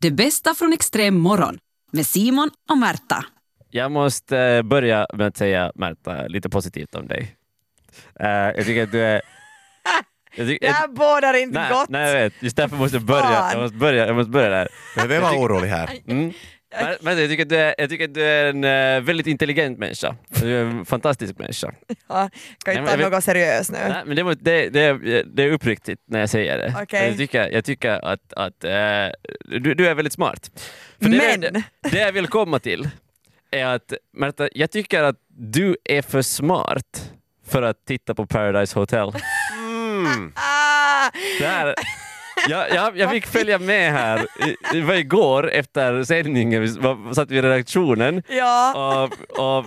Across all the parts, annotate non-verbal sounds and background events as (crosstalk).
Det bästa från extrem morgon med Simon och Märta. Jag måste eh, börja med att säga, Märta, lite positivt om dig. Eh, jag tycker att du är... (laughs) Jag tycker, Det här bådar inte nej, gott. nej, jag vet. Just därför måste jag börja. Jag måste börja, jag måste börja där. Jag behöver vara orolig här. Mm. Men, men jag, tycker att du är, jag tycker att du är en eh, väldigt intelligent människa. Du är en (laughs) fantastisk människa. Ja, kan inte ta något seriöst nu. Nej, men det, det, det, är- det är uppriktigt när jag säger det. Okej. Jag tycker, jag tycker att, att eh, du, du är väldigt smart. För Men- Det, det, jag vill komma till är att Märta, jag tycker att du är för smart för att titta på Paradise Hotel. (laughs) Mm. (laughs) Här, jag, jag, jag fick följa med här, det var igår efter sändningen, vi satt vi i redaktionen ja, och, och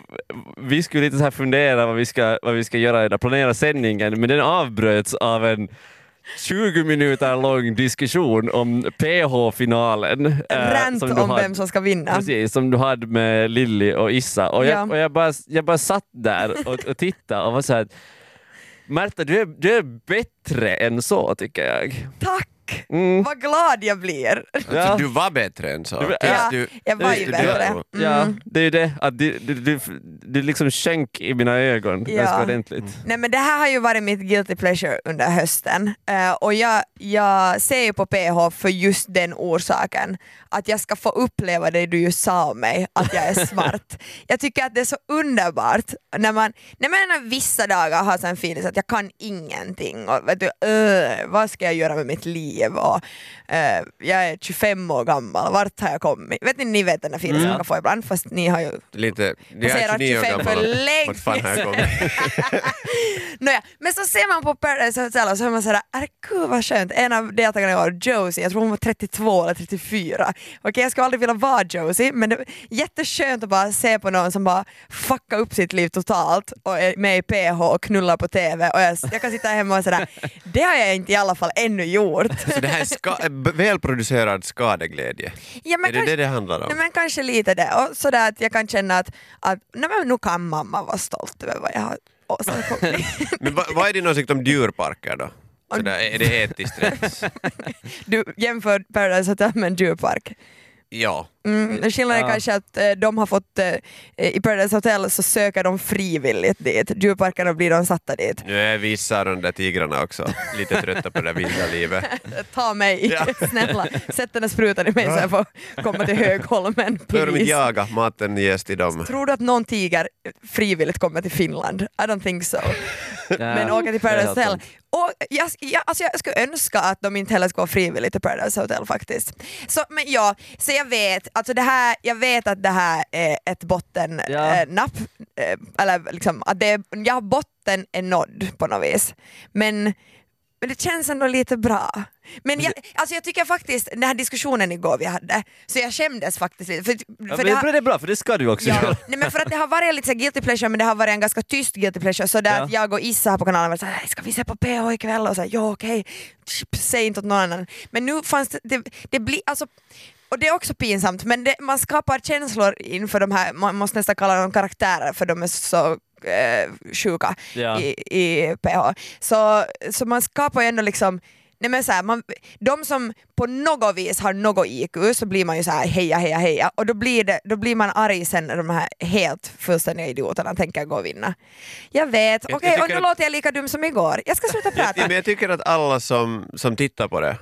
vi skulle lite så här fundera vad vi ska, vad vi ska göra, planera sändningen, men den avbröts av en 20 minuter lång diskussion om PH-finalen. eh, rant som du om hade- vem som ska vinna. Precis, som du hade med Lilly och Issa. Och jag, Ja. och jag, bara, jag bara satt där och, och tittade och var så här, Märta, du är, du är bättre än så tycker jag. Tack! Mm. Vad glad jag blir. Ja. Så du var bättre än så? Ja, du, jag var ju bättre. dör. Ja, Mm. det är ju det. Att du, du, du, du liksom sjönk i mina ögon Ja. ganska ordentligt. Nej men det här har ju varit mitt guilty pleasure under hösten Eh, och jag, jag ser ju på PH för just den orsaken att jag ska få uppleva det du just sa om mig, att jag är smart. (laughs) jag tycker att det är så underbart när man, när man vissa dagar har en feeling att jag kan ingenting och vet du, "Öh, vad ska jag göra med mitt liv och eh, jag är 25 år gammal, vart har jag kommit? Vet ni, ni vet den där feelingen Mm. man kan få ibland fast ni har ju Lite, är Passerat 29 år 25 för gammal. länge har jag kommit? (laughs) Nåja, men så ser man på Paradise Hotel och så är man sådär, gud vad skönt. En av deltagarna var Josie, jag tror hon var 32 eller 34. Okej jag skulle aldrig vilja vara Josie men det var jätteskönt att bara se på någon som bara fuckar upp sitt liv totalt och är med i PH och knullar på TV och jag, jag kan sitta hemma och sådär, det har jag inte i alla fall ännu gjort. Så det här är ska, välproducerad skadeglädje? Ja, men är det kanske- det det handlar om? Nej, men kanske lite det, och sådär att jag kan känna att, att nej, men nu kan mamma vara stolt över vad jag har åstadkommit. (laughs) Men vad, vad är din åsikt om djurparker då? Så där, är det etiskt rätt? (laughs) Du jämför Paradise Hotel med en djurpark. Ja. Mm, skillnaden är Ja. kanske att eh, de har fått, eh, i Paradise Hotel så söker de frivilligt dit, djurparkerna blir de satta dit. Nu är vissa av de där tigrarna också lite trötta på det vilda livet. (laughs) Ta mig, Ja. (laughs) snälla, sätt den där sprutan i mig så jag får komma till Högholmen, Bör de inte please. jaga, maten ges till dem. Tror du att någon tiger frivilligt kommer till Finland? I don't think so. (laughs) Men åka till Paradise Hotel. Och jag, jag, alltså jag skulle önska att de inte heller ska gå frivilligt till Paradise Hotel faktiskt. Så, men ja, så jag vet, alltså det här, jag vet att det här är ett bottennapp, Ja. eh, napp, eh, eller liksom att det, är- ja, botten är nådd på något vis. Men men det känns ändå lite bra. Men jag, alltså jag tycker faktiskt, den här diskussionen igår vi hade, så jag skämdes faktiskt lite. För, Ja, för men har- det är bra, för det ska du också Ja, göra. nej men för att det har varit lite så guilty pleasure men det har varit en ganska tyst guilty pleasure så där Ja. att jag och Issa här på kanalen var såhär ska vi se på PH ikväll och så här, ja okej, Tsch, säg inte åt någon annan. Men nu fanns det, det, det blir alltså och det är också pinsamt men det, man skapar känslor inför de här, man måste nästan kalla dem karaktärer för de är så eh, sjuka Ja. i, i PH. Så, så man skapar ju ändå liksom Nej men så här, man, de som på något vis har något IQ så blir man ju så här heja heja heja och då blir, det, då blir man arg sen när de här helt fullständiga idioterna tänker gå och vinna. Jag vet, Jag- okej jag och nu att- låter jag lika dum som igår. Jag ska sluta (laughs) prata. men jag tycker att alla som, som tittar på det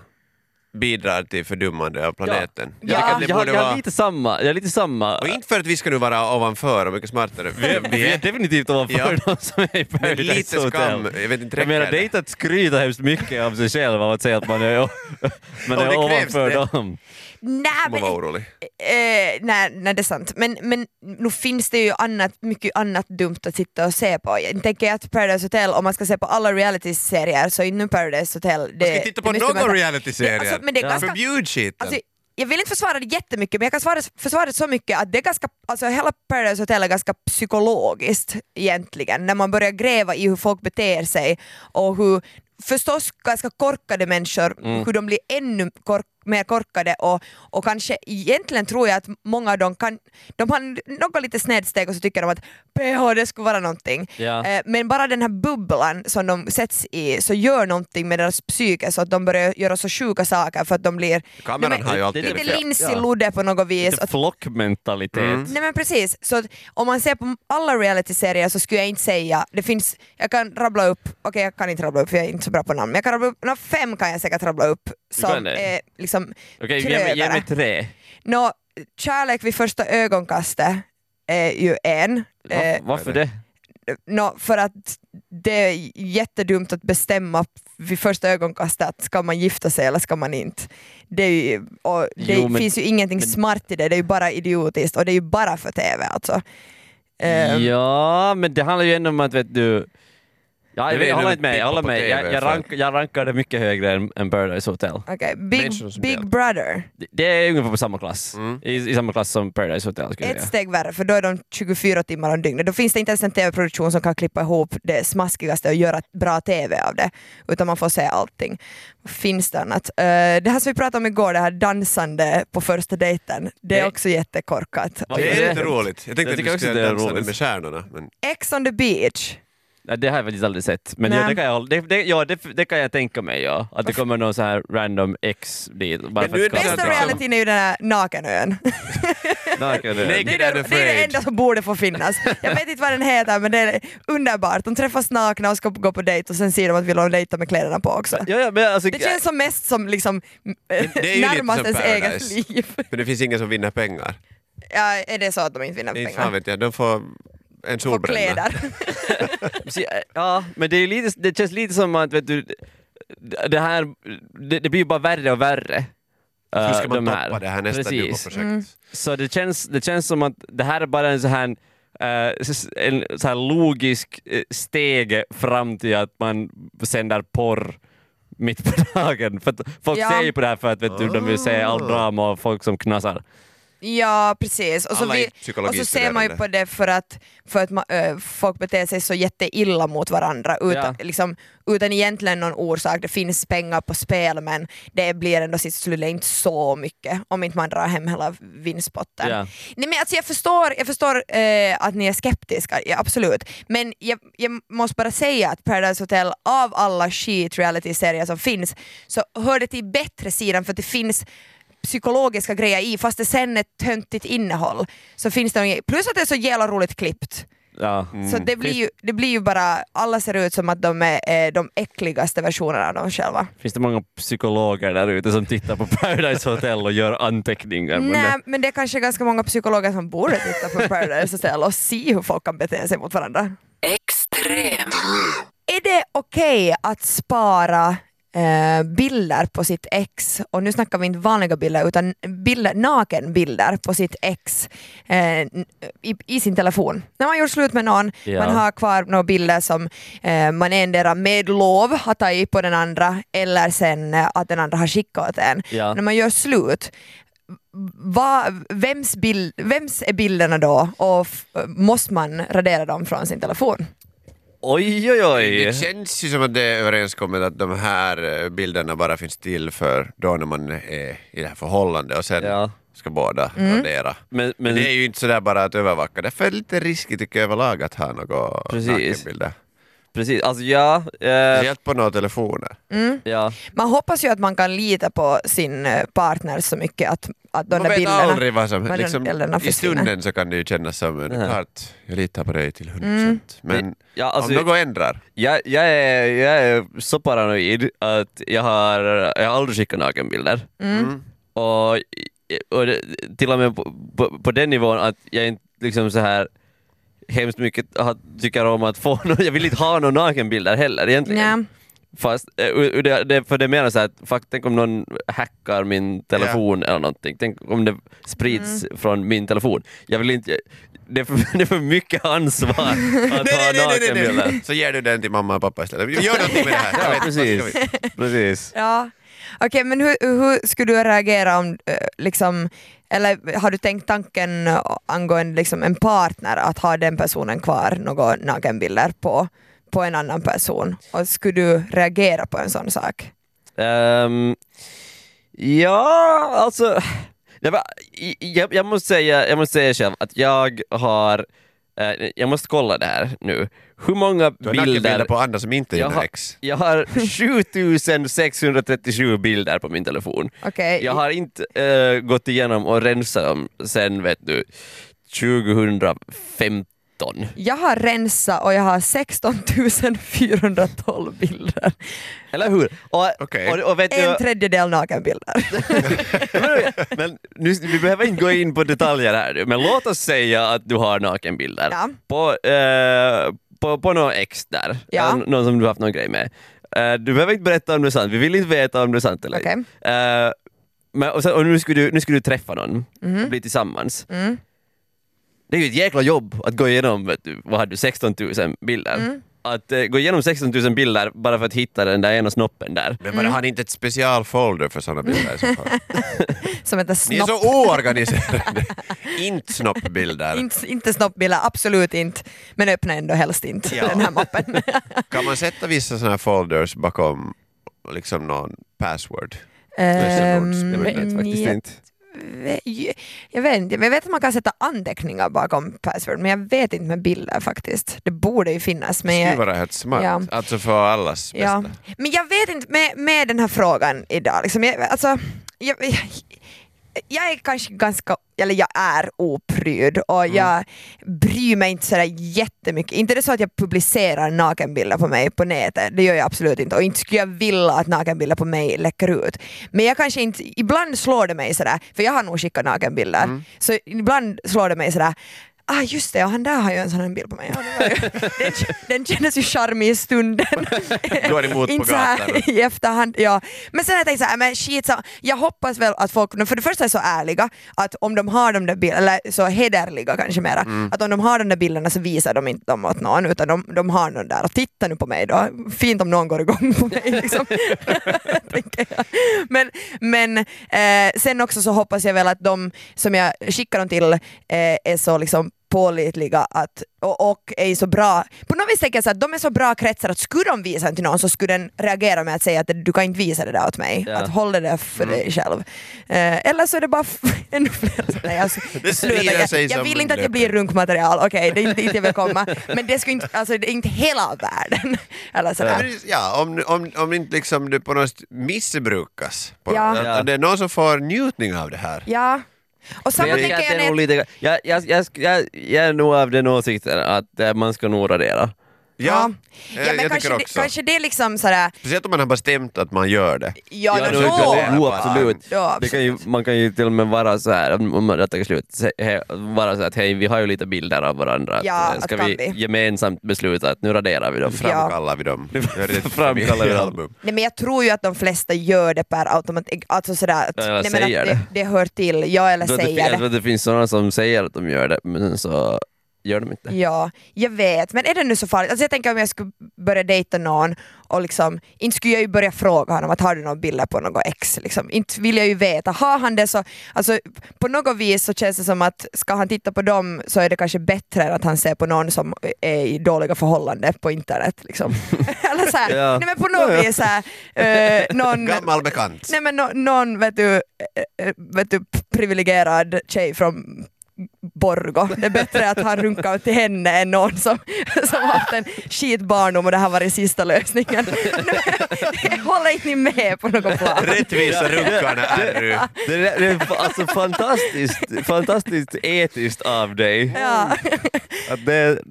bidrar till fördummande av planeten. Jag Ja. jag, har- borde jag har vara... lite samma. Jag är lite samma. Och inte för att vi ska nu vara ovanför och mycket smartare. Vi är, Vi är definitivt ovanför Ja. de som är i men Paradise lite Hotel. skam, jag vet inte, Jag menar, det är inte att skryta hemskt mycket av sig själv av att säga att man är, (laughs) man är ovanför det. dem. Nej, Man men, var orolig. eh, nej, nej det är sant. Men, men nu finns det ju annat, mycket annat dumt att sitta och se på. Jag tänker att Paradise Hotel, om man ska se på alla reality-serier så är nu Paradise Hotel det, Man ska titta på någon reality-serie. Alltså, men det är Ja. ganska Förbjud skiten. Alltså, jag vill inte försvara det jättemycket men jag kan svara, försvara det så mycket att det är ganska, alltså hela Paradise Hotel är ganska psykologiskt egentligen när man börjar gräva i hur folk beter sig och hur förstås ganska korkade människor, hur de blir ännu kork, mer korkade och, och kanske egentligen tror jag att många av dem kan, de har något lite snedsteg och så tycker de att PH det skulle vara någonting. Ja. Eh, men bara den här bubblan som de sätts i så gör någonting med deras psyke så att de börjar göra så sjuka saker för att de blir Kameran Nej, men har ju alltid är lite linsiludde på något vis. Lite flockmentalitet. Mm. Nej men precis, så att om man ser på alla reality-serier så skulle jag inte säga, det finns, jag kan rabbla upp, okej jag kan inte rabbla upp för jag är inte så bra på namn, men jag kan rabbla upp, nå, fem kan jag säkert rabbla upp som är liksom Okej, ge, mig- ge mig tre. Nå, kärlek vid första ögonkastet är ju en. Va, Eh, varför det? nå, för att det är jättedumt att bestämma vid första ögonkastet att ska man gifta sig eller ska man inte. Det, ju, och det Jo, men- finns ju ingenting men- smart i det, det är ju bara idiotiskt och det är ju bara för TV alltså. Ja, men det handlar ju ändå om att vet du... Ja, jag, jag håller inte med, jag håller med. Jag, jag, rank, jag rankar det mycket högre än, än Paradise Hotel. Okej, Big, Big. Brother, Det- Det är ungefär på samma klass. Mm. I, I samma klass som Paradise Hotel skulle jag ett säga. steg värre för då är de 24 timmar om dygnet. Då finns det inte ens en TV-produktion som kan klippa ihop det smaskigaste och göra bra TV av det, utan man får se allting. Finns det annat? Eh, det här som vi pratade om igår, det här dansande på första dejten, det är Det- också jättekorkat. Det är lite roligt. Jag tänkte Jag att också skulle det är dansa roligt. med stjärnorna. Men Ex on the beach. Nej, det har jag faktiskt aldrig sett. Men ja, det, kan jag, det, det, ja, det, det kan jag tänka mig, ja. Att det kommer någon så här random ex dit. Bara Men för att Bästa realityn är ju den här nakenön. (laughs) Naken, Det är det, är det enda som borde få finnas. Jag vet inte vad den heter men det är underbart. De träffas nakna och ska gå på dejt och sen säger de att vill de dejta med kläderna på också. Ja, ja, men alltså, Det känns som mest som liksom närmast ens eget liv. Men det finns ingen som vinner pengar. Ja, är det så att de inte vinner Inte fan pengar? vet jag, de får en solbränna. kläder. (laughs) Ja, men det, är lite, det känns lite som att vet du, det här, det, det blir ju bara värre och värre. Hur eh, ska man de toppa det här nästa Precis. Duo-projekt? Mm. Så det känns, det känns som att det här är bara en så här, eh, s- en så här logisk eh, steg fram till att man sänder porr mitt på (laughs) dagen. För att folk Ja. ser ju på det här för att vet du, de vill se all Ah. drama och folk som knasar. Ja precis. Och så, vi, och så ser man ju på det för att, för att ma, ö, folk beter sig så jätteilla mot varandra utan, Ja. liksom, utan egentligen någon orsak. Det finns pengar på spel men det blir ändå sist och slutligen inte så mycket om inte man drar hem hela vinstpotten. Ja. Nej, men alltså jag förstår, jag förstår eh, att ni är skeptiska, ja, absolut. Men jag, jag måste bara säga att Paradise Hotel, av alla skit reality-serier som finns, så hör det till bättre sidan för att det finns psykologiska grejer i, fast det sen är ett töntigt innehåll. Så finns det något, plus att det är så jävla roligt klippt. Ja. Så det blir, ju, det blir ju bara, alla ser ut som att de är eh, de äckligaste versionerna av dem själva. Finns det många psykologer där ute som tittar på (laughs) Paradise Hotel och gör anteckningar? Men Nej, men det är kanske ganska många psykologer som borde titta på Paradise Hotel och se hur folk kan bete sig mot varandra. Extrem. Är det okej att spara eh, bilder på sitt ex, och nu snackar vi inte vanliga bilder utan bilder, nakenbilder på sitt ex eh, i, i sin telefon. När man gjort slut med någon, Ja. man har kvar några bilder som eh, man endera med lov har tagit på den andra eller sen eh, att den andra har skickat åt en. Ja. När man gör slut, va, vems, bild, vems är bilderna då och måste man radera dem från sin telefon? Oj, oj, oj! Det känns ju som att det är överenskommet att de här eh, bilderna bara finns till för då när man är i det här förhållandet och sen Ja. ska båda Mm. radera. Men, Men men, det är ju inte sådär bara att övervaka, därför är det lite riskigt tycker jag överlag att ha några nakenbilder. Precis, alltså ja, eh, Speciellt på några telefoner. ja. Man hoppas ju att man kan lita på sin eh, partner så mycket att, att de Man där vet bilderna... aldrig vad som vad den liksom, I stunden så kan det ju kännas som, en, Ja. klart, jag litar på dig till 100%. Mm. Men ja alltså, om något ändrar, jag, jag, är, jag är så paranoid att jag har, jag har aldrig skickat nakenbilder. mm. Och, och det, till och med på, på, på den nivån att jag inte liksom så här hemskt mycket tycker om att få no, jag vill inte ha några nakenbilder heller egentligen. Nej. Fast, eh, det, det, för det är mer så att fuck, tänk om någon hackar min telefon eller någonting, tänk om det sprids Mm. från min telefon. Jag vill inte, det är för, (laughs) det är för mycket ansvar att (laughs) ha nej, nej, nej, nej, nakenbilder. Så ger du den till mamma och pappa istället. Gör någonting med det här. Ja, vet, precis. precis. Ja. Okej, men hur, hur skulle du reagera om, eh, liksom, eller har du tänkt tanken angående liksom, en partner, att ha den personen kvar några nakenbilder på, på en annan person? Och skulle du reagera på en sån sak? Um, Ja, alltså... Jag, jag, jag, måste säga, jag måste säga själv att jag har eh, jag måste kolla det här nu. Hur många Du har bilder... på andra som inte är jag, har, ex. jag har (laughs) 7637 bilder på min telefon. Okej. Jag har inte eh, gått igenom och rensat dem sen vet du 2015. Jag har rensat och jag har 16 412 bilder. Eller hur? Och, Okej. och, och vet du, En tredjedel nakenbilder. (laughs) men nu, vi behöver inte gå in på detaljer här nu, men låt oss säga att du har nakenbilder Ja. på, eh, på, på någon ex där, Ja. Någon som du haft någon grej med. Eh, du behöver inte berätta om det är sant, vi vill inte veta om det är sant eller Okej. inte. Eh, men, och, sen, och nu, skulle du, nu skulle du träffa någon och bli tillsammans. Mm. Det är ju ett jäkla jobb att gå igenom, vad hade du, 16 000 bilder. Mm. Att eh, gå igenom 16 000 bilder bara för att hitta den där ena snoppen där. Men bara, har ni inte ett specialfolder för sådana bilder i så fall? (laughs) Som heter Ni är snopp. så oorganiserade! (laughs) inte snoppbilder. Inte, inte snoppbilder, absolut inte. Men öppna ändå helst inte Ja. den här mappen. (laughs) Kan man sätta vissa sådana här folders bakom liksom någon password? Ehm, Jag vet faktiskt jag inte. Jag vet inte, men jag vet att man kan sätta anteckningar bakom password, men jag vet inte med bilder faktiskt. Det borde ju finnas. Men Det skulle jag, vara helt smart. Ja. Alltså för allas bästa. ja. men jag vet inte med, med den här frågan idag. Liksom, jag, alltså, jag, jag, är kanske ganska, eller jag är opryd och Mm. jag bryr mig inte sådär jättemycket. Inte det så att jag publicerar nakenbilder på mig på nätet, det gör jag absolut inte och inte skulle jag vilja att nakenbilder på mig läcker ut. Men jag kanske inte, ibland slår det mig sådär, för jag har nog skickat nakenbilder, Mm. så ibland slår det mig sådär Ah just det, och han där har ju en sån här bild på mig. Ja, det ju, (laughs) den, den kändes ju charmig i stunden. (laughs) Går emot på Inte här gatan. i efterhand. Ja. Men sen har jag tänkt såhär, men shit, så, jag hoppas väl att folk, för det första är så ärliga, att om de har de där bilderna, eller så hederliga kanske mera, Mm. att om de har de där bilderna så visar de inte dem åt någon, utan de, de har någon där och titta nu på mig då, fint om någon går igång på mig. (laughs) Liksom. Men men eh, sen också så hoppas jag väl att de som jag skickar dem till eh, är så liksom pålitliga att, och, och är så bra. På något vis tänker jag så att de är så bra kretsar att skulle de visa den till någon så skulle den reagera med att säga att du kan inte visa det där åt mig. Ja. Att hålla det där för dig själv. Eh, eller så är det bara (laughs) ännu fler. Nej, jag, Det sluta. jag, jag vill inte att jag blir runkmaterial, okej det är inte dit jag vill komma. Men det, inte, alltså, det är inte hela världen. (laughs) eller sådär. Ja, om, om, om inte liksom det på något missbrukas. På, Ja. att. Det är någon som får njutning av det här. Ja. Och samma jag, jag när lite, jag, jag, jag, jag, jag är nog av den åsikten att eh, man ska nog radera. Ja, jag, ja men jag kanske, tycker det, också. kanske det är liksom sådär, Speciellt om man har bestämt att man gör det. ja, Ja, det- Jo, absolut. Ja, Det kan ju, man kan ju till och med vara så här, om man rättar slut, vara så att hej, vi har ju lite bilder av varandra. Ja, eh, ska vi, vi? gemensamt besluta att nu raderar vi dem? Framkallar vi dem. (laughs) Framkallar vi dem. Nej, men jag tror ju att de flesta gör det per automatik, alltså sådär att, Ja, nej, men att det. det, hör till, ja eller säger det. att det finns sådana som säger att de gör det, men så gör de inte. Ja, jag vet, men är det nu så farligt? Alltså jag tänker om jag skulle börja dejta någon och liksom, inte skulle jag ju börja fråga honom att har du några bilder på något ex? Liksom. Inte vill jag ju veta, har han det så, alltså på något vis så känns det som att ska han titta på dem så är det kanske bättre än att han ser på någon som är i dåliga förhållanden på internet. Liksom. (laughs) Eller så här, Ja. nej men på något vis så här, eh, någon, Gammal bekant. Nej men nå- någon vet du, eh, eh, vet du, privilegierad tjej från Borgo. Det är bättre att han runkar till henne än någon som, som haft en skit barndom och det här var den sista lösningen. (laughs) Håller inte ni med på något plan? Rättvisa runkarna är du. Det är, det är alltså fantastiskt, fantastiskt etiskt av dig. Ja. Att det,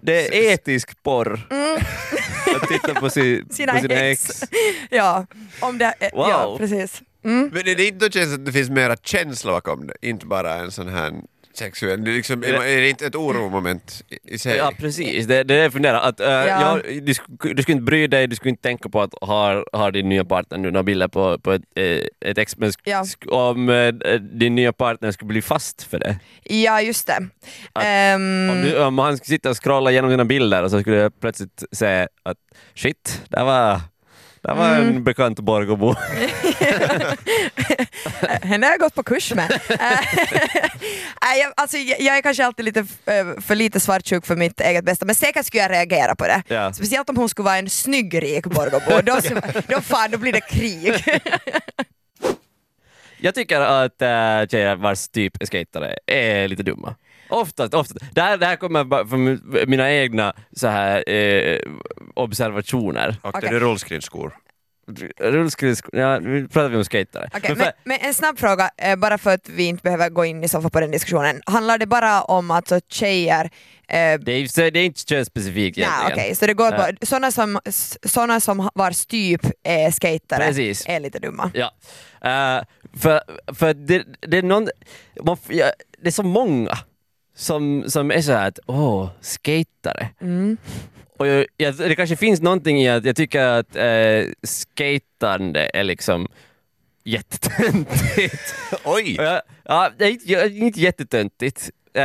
det är etisk porr. Att titta på, si, Mm. Sina på sina ex. ex. ja, om det, eh, ja Wow. precis. Mm. Men är det inte känns att det finsk mera känsla bakom det? Inte bara en sån här sexuell... Det är, liksom, är det inte ett oromoment i- i sig? Ja precis, det, det är det jag funderar. Att, eh, ja. du, sk- du skulle inte bry dig, du skulle inte tänka på att har, har din nya partner nu några bilder på, på ett, eh, ett ex, men sk- Ja. sk- om eh, din nya partner skulle bli fast för det. Ja, just det. Att- Ehm, Om, du, om han skulle sitta och scrolla igenom dina bilder och så skulle jag plötsligt säga att shit, där var, där var Mm. en bekant Borgåbo. (laughs) Henne har jag gått på kurs med. (laughs) Eh, jag, alltså, jag, är kanske alltid lite eh, för lite svartsjuk för mitt eget bästa, men säkert skulle jag reagera på det. Ja. Speciellt om hon skulle vara en snygg rik Borgåbo, då, (laughs) då, fan, då blir det krig. Jag tycker att äh, tjejer vars typ är skatare är lite dumma. Oftast, oftast. Det, här, det här kommer från mina egna så här, eh, observationer. Okej. det är rullskridskor. Rullskridskor, ja, nu pratar vi om skatare. Okej, Men men, för- men en snabb fråga, eh, bara för att vi inte behöver gå in i så fall på den diskussionen. Handlar det bara om alltså tjejer eh, det, är, det är inte könsspecifikt Nej, egentligen. okej, så det går Ja. på sådana som, såna som vars typ är skatare Precis. är lite dumma. Ja. Eh, för för det, det är någon, man, ja, det är så många som, som är så här att åh, skatare. Mm. Och jag, jag, det kanske finns någonting i att jag tycker att eh, skatande är liksom jättetöntigt. (laughs) Oj! Jag- ja, det är inte, jag- inte jättetöntigt. Uh,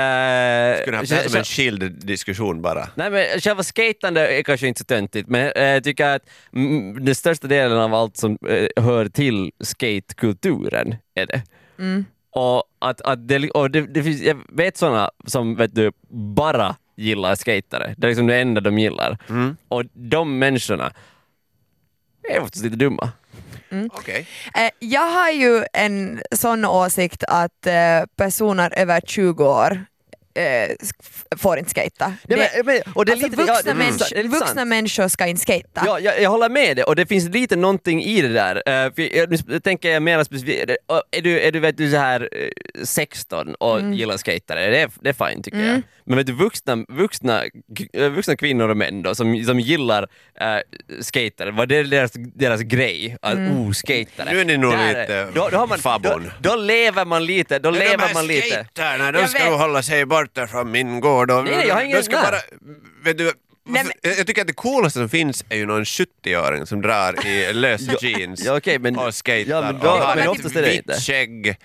Skulle haft det här som en skild diskussion bara. Nej men själva skatande är kanske inte så töntigt men eh, jag tycker att mm, den största delen av allt som eh, hör till skatekulturen är det. Mm. Och, att, att det, och det, det finns, jag vet sådana som vet du, bara gillar skatare. Det är liksom det enda de gillar. Mm. Och de människorna är oftast lite dumma. Okej. Eh, jag har ju en sån åsikt att eh, personer över 20 år eh, får inte skata. Nej, Det- men, men, och det är alltså, lite, vuxna, människor ska inte skata. Ja, jag, jag håller med dig och det finns lite någonting i det där. Uh, för jag, nu tänker jag mer specifikt, är du, är du, vet du så här eh, 16 och Mm. gillar skatare, det är, det är fine tycker jag. Men vet du vuxna, vuxna, eh, vuxna kvinnor och män då, som, som gillar uh, skatare, vad det är deras, deras grej, att Mm. oh skatare. Nu är ni nog Där- lite då, då, har man, då, då lever man lite, då lever man lite. skaterna, de Jag ska nog hålla sig borta från min gård. Och, Nej, nej, jag har ingen- ska bara, vet du, Nej, jag jag tycker att det coolaste som finns är ju någon 70-åring som drar i (laughs) lösa jeans Ja, okej, men- och skater ja, men då- och har men ett vitt skägg.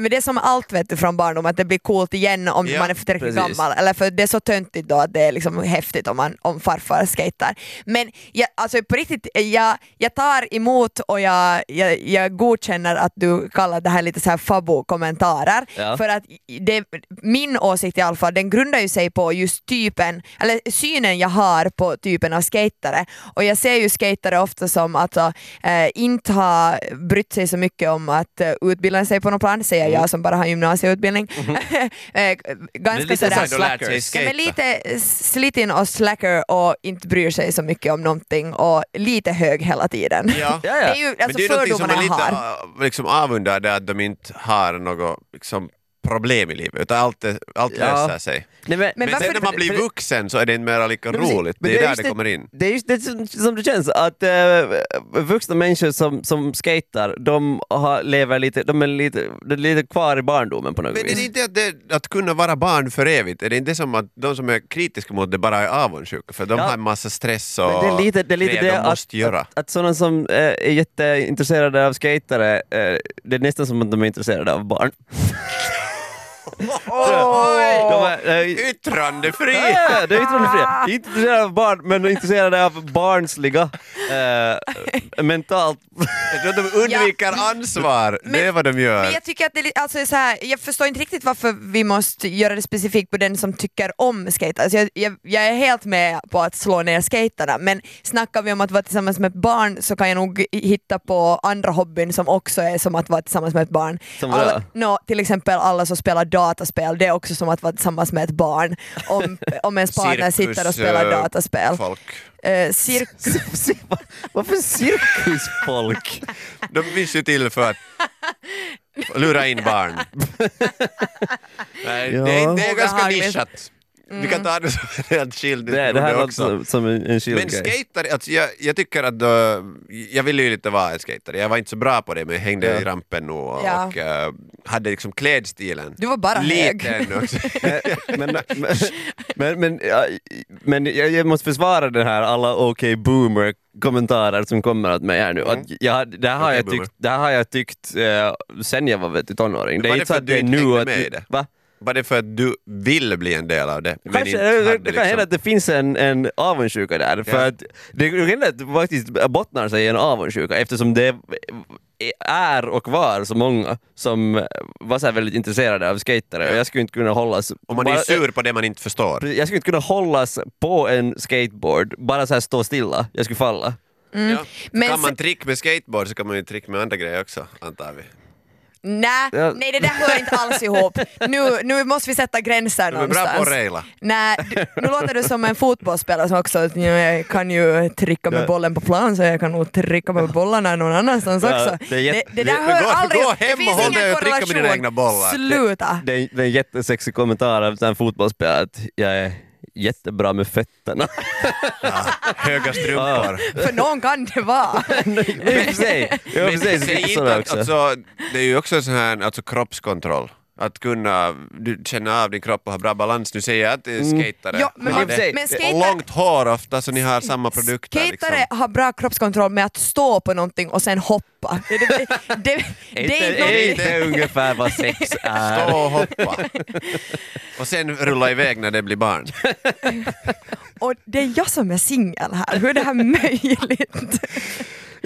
Men det är som allt vet du från barndom, att det blir coolt igen om Ja, man är tillräckligt precis. gammal. Eller för det är så töntigt då att det är liksom häftigt om, man, om farfar skater. Men jag, alltså på riktigt, jag, jag tar emot och jag, jag, jag godkänner att du kallar det här lite så här fabo-kommentarer. Ja. För att det, min åsikt i alla fall, den grundar ju sig på just typen, eller synen jag har på typen av skatare. Och jag ser ju skatare ofta som att äh, inte ha brytt sig så mycket om att äh, utbilda sig på något plan, säger jag som bara har gymnasieutbildning. (laughs) Eh, Ganska lite sådär... Ja, men lite slitin och slacker och inte bryr sig så mycket om någonting och lite hög hela tiden. Ja. (laughs) Det är ju Men alltså det är någonting som fördomarna man jag lite har. liksom avundar det att de inte har något liksom, problem i livet utan allt, är- allt Ja. löser sig. Nej, men, Men, varför- sen när man blir vuxen så är det inte mer lika Men roligt. men Det är där just det kommer in. Det är just det som, det känns, att uh, vuxna människor som, som skater, de, har, lever lite, de är lite, de är lite kvar i barndomen på något Men är vis. det inte att, det, att kunna vara barn för evigt, är det inte som att de som är kritiska mot det bara är avundsjuka för de Ja. har en massa stress och Men det är lite det, är lite det de att, måste göra. att, att sådana som eh, är jätteintresserade av skatare, eh, det är nästan som att de är intresserade av barn. (laughs) De är, eh, Yttrandefri! Ja, det är yttrandefria. (laughs) Inte intresserade av barn, men intresserade av barnsliga. Eh, mentalt. De undviker ansvar, det är vad de gör. Men jag tycker att det är lite, alltså så här, jag förstår inte riktigt varför vi måste göra det specifikt på den som tycker om skate. Alltså jag, jag, jag är helt med på att slå ner skaterna men snackar vi om att vara tillsammans med ett barn så kan jag nog hitta på andra hobbyn som också är som att vara tillsammans med ett barn. Som vadå? alla, no, till exempel alla som spelar dataspel, det är också som att vara tillsammans med ett barn. Om, om ens partner sitter och spelar eh, dataspel. Folk. Uh, cirkus (laughs) (laughs) Varför cirkusfolk? De finns ju till för att lura in barn. (laughs) Nej, Ja. det, är, det är ganska nischat. Vi kan ta det som en helt skild Det, det här också. som, som en, en chill Men skater, alltså jag, jag tycker att då, jag ville ju lite vara en skater. Jag var inte så bra på det men jag hängde Ja. i rampen och, Ja. och eh, hade liksom klädstilen. Du var bara hög. (laughs) men, men, men, men, ja, men jag, jag måste försvara den här alla OK boomer kommentarer som kommer åt mig här nu. Att jag, det, här har Okej, jag tyckt, det här har jag tyckt eh, sen jag var vet, du, tonåring. Det är inte så att du det är nu att... Va? Var det för att du ville bli en del av det? men Kanske, inte det, det kan hända liksom- att det finns en, en avundsjuka där. För Ja. att det kan hända att det faktiskt bottnar sig i en avundsjuka eftersom det är och var så många som var så här väldigt intresserade av skatare och jag skulle inte kunna hållas... Om man är bara- sur på det man inte förstår. Jag skulle inte kunna hållas på en skateboard, bara så här stå stilla, jag skulle falla. Ja. Men kan man trick med skateboard så kan man ju trick med andra grejer också, antar vi. Nej, Ja. nej det där hör inte alls ihop. Nu, nu måste vi sätta gränser Du är bra på någonstans. raila. Nej, nu låter du som en fotbollsspelare som också jag kan ju trycka med bollen på plan så jag kan nog trycka med bollarna någon annanstans Ja, också. det det, det där hör gå- aldrig gå det hem finns och håll ingen dig och trycka med korrelation. dina egna bollar. Sluta! Det det är en jättesexig kommentar av en fotbollsspelare att jag är jättebra med fötterna. Höga strumpor. För någon kan det vara. (laughs) Säg finns inte det också. alltså, det är ju också sån här alltså, kroppskontroll. Att kunna du, känna av din kropp och ha bra balans. Nu säger jag att det är skatare Ja, men har det. men och skater- långt hår ofta så ni har samma produkter. Skatare Liksom. har bra kroppskontroll med att stå på någonting och sen hoppa. Det, (laughs) det, det, det, det är inte ungefär vad sex (laughs) är? Stå och hoppa. och sen rulla iväg när det blir barn. (laughs) Och det är jag som är singel här, hur är det här möjligt?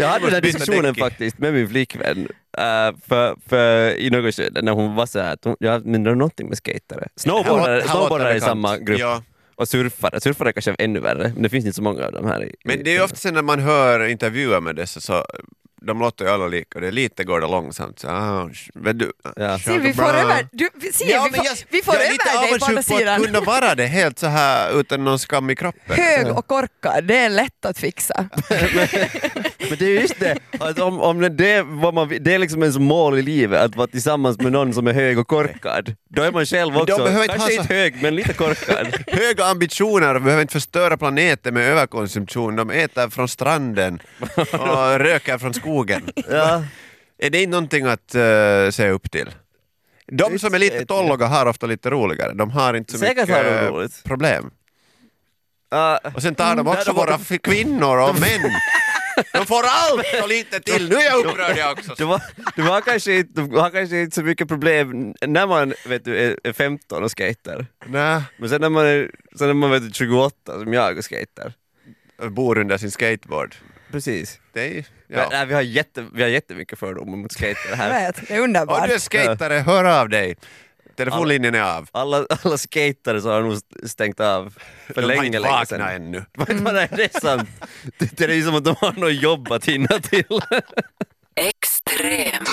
Jag hade den här diskussionen faktiskt med min flickvän uh, för, för i något skede när hon var så här att hon, ja, men det är någonting med skatare. Snowboardare, snowboardare är i samma grupp. Ja. Och surfare, surfare är kanske ännu värre, men det finns inte så många av dem här. I, Men det är ju ofta sen när man hör intervjuer med dessa så de låter ju alla lika och det är lite går det långsamt. Så, ah, du, Ja. Se, vi får över, du, se, Ja, vi får, jag, vi får jag är lite över dig på andra avundsjuk på att sidan. kunna vara det helt så här utan någon skam i kroppen. Hög och korkad, det är lätt att fixa. (laughs) (laughs) Men det är just det, att om, om det, är vad man, det är liksom ens mål i livet, att vara tillsammans med någon som är hög och korkad. Då är man själv också, behöver inte kanske ha inte så- hög men lite korkad. (laughs) Höga ambitioner behöver inte förstöra planeten med överkonsumtion. De äter från stranden och (laughs) röker från skogen. ja. (laughs) Är det inte någonting att uh, se upp till? De som är lite vet tolliga har ofta lite roligare. De har inte så Säkert mycket problem. Ah, Och sen tar de också de har- våra kvinnor och män. De får allt och lite till. Nu är jag upprörd jag också. Du har, du, har kanske inte, du har kanske inte så mycket problem när man vet du, är är 15 och skater. Nej, Men sen när man är, sen när man vet du, 28 som jag och skater. bor under sin skateboard. Precis. Det är, ja. nej, vi, har jätte, vi har jättemycket fördomar mot skater Jag här. vet, det är Om underbart. du är skatare, hör av dig. Telefonlinjen är av. Alla, alla skatare har nog stängt av för de länge, länge sedan. De har inte vaknat ännu. (laughs) Det är sant. Det, är som att de har något jobb att hinna till. Extrem.